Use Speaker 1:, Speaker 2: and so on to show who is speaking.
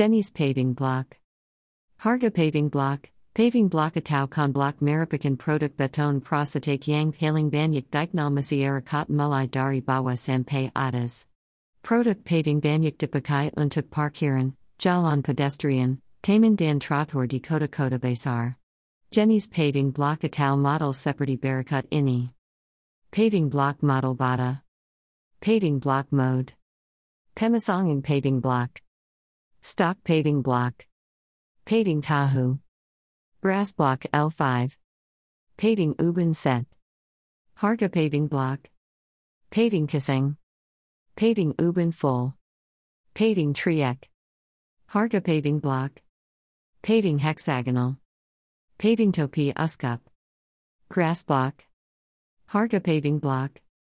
Speaker 1: Jenny's paving block. Harga paving block. Paving block atau kon block merupakan produk beton prosotek yang paling banyak dikenal mulai dari bawah sampai atas. Produk paving banyak dipakai untuk parkiran, jalan pedestrian, taman dan trotoar di kota-kota besar. Jenny's paving block atau model seperti berikut ini. Paving block model bata. Paving block mode. Pemasangan paving block. Stock paving block. Paving tahu. Grass block L5. Paving Uben set. Harga paving block. Paving Kiseng. Paving Uben full. Paving Triek. Harga paving block. Paving hexagonal. Paving Topi Uskup. Grass block. Harga paving block.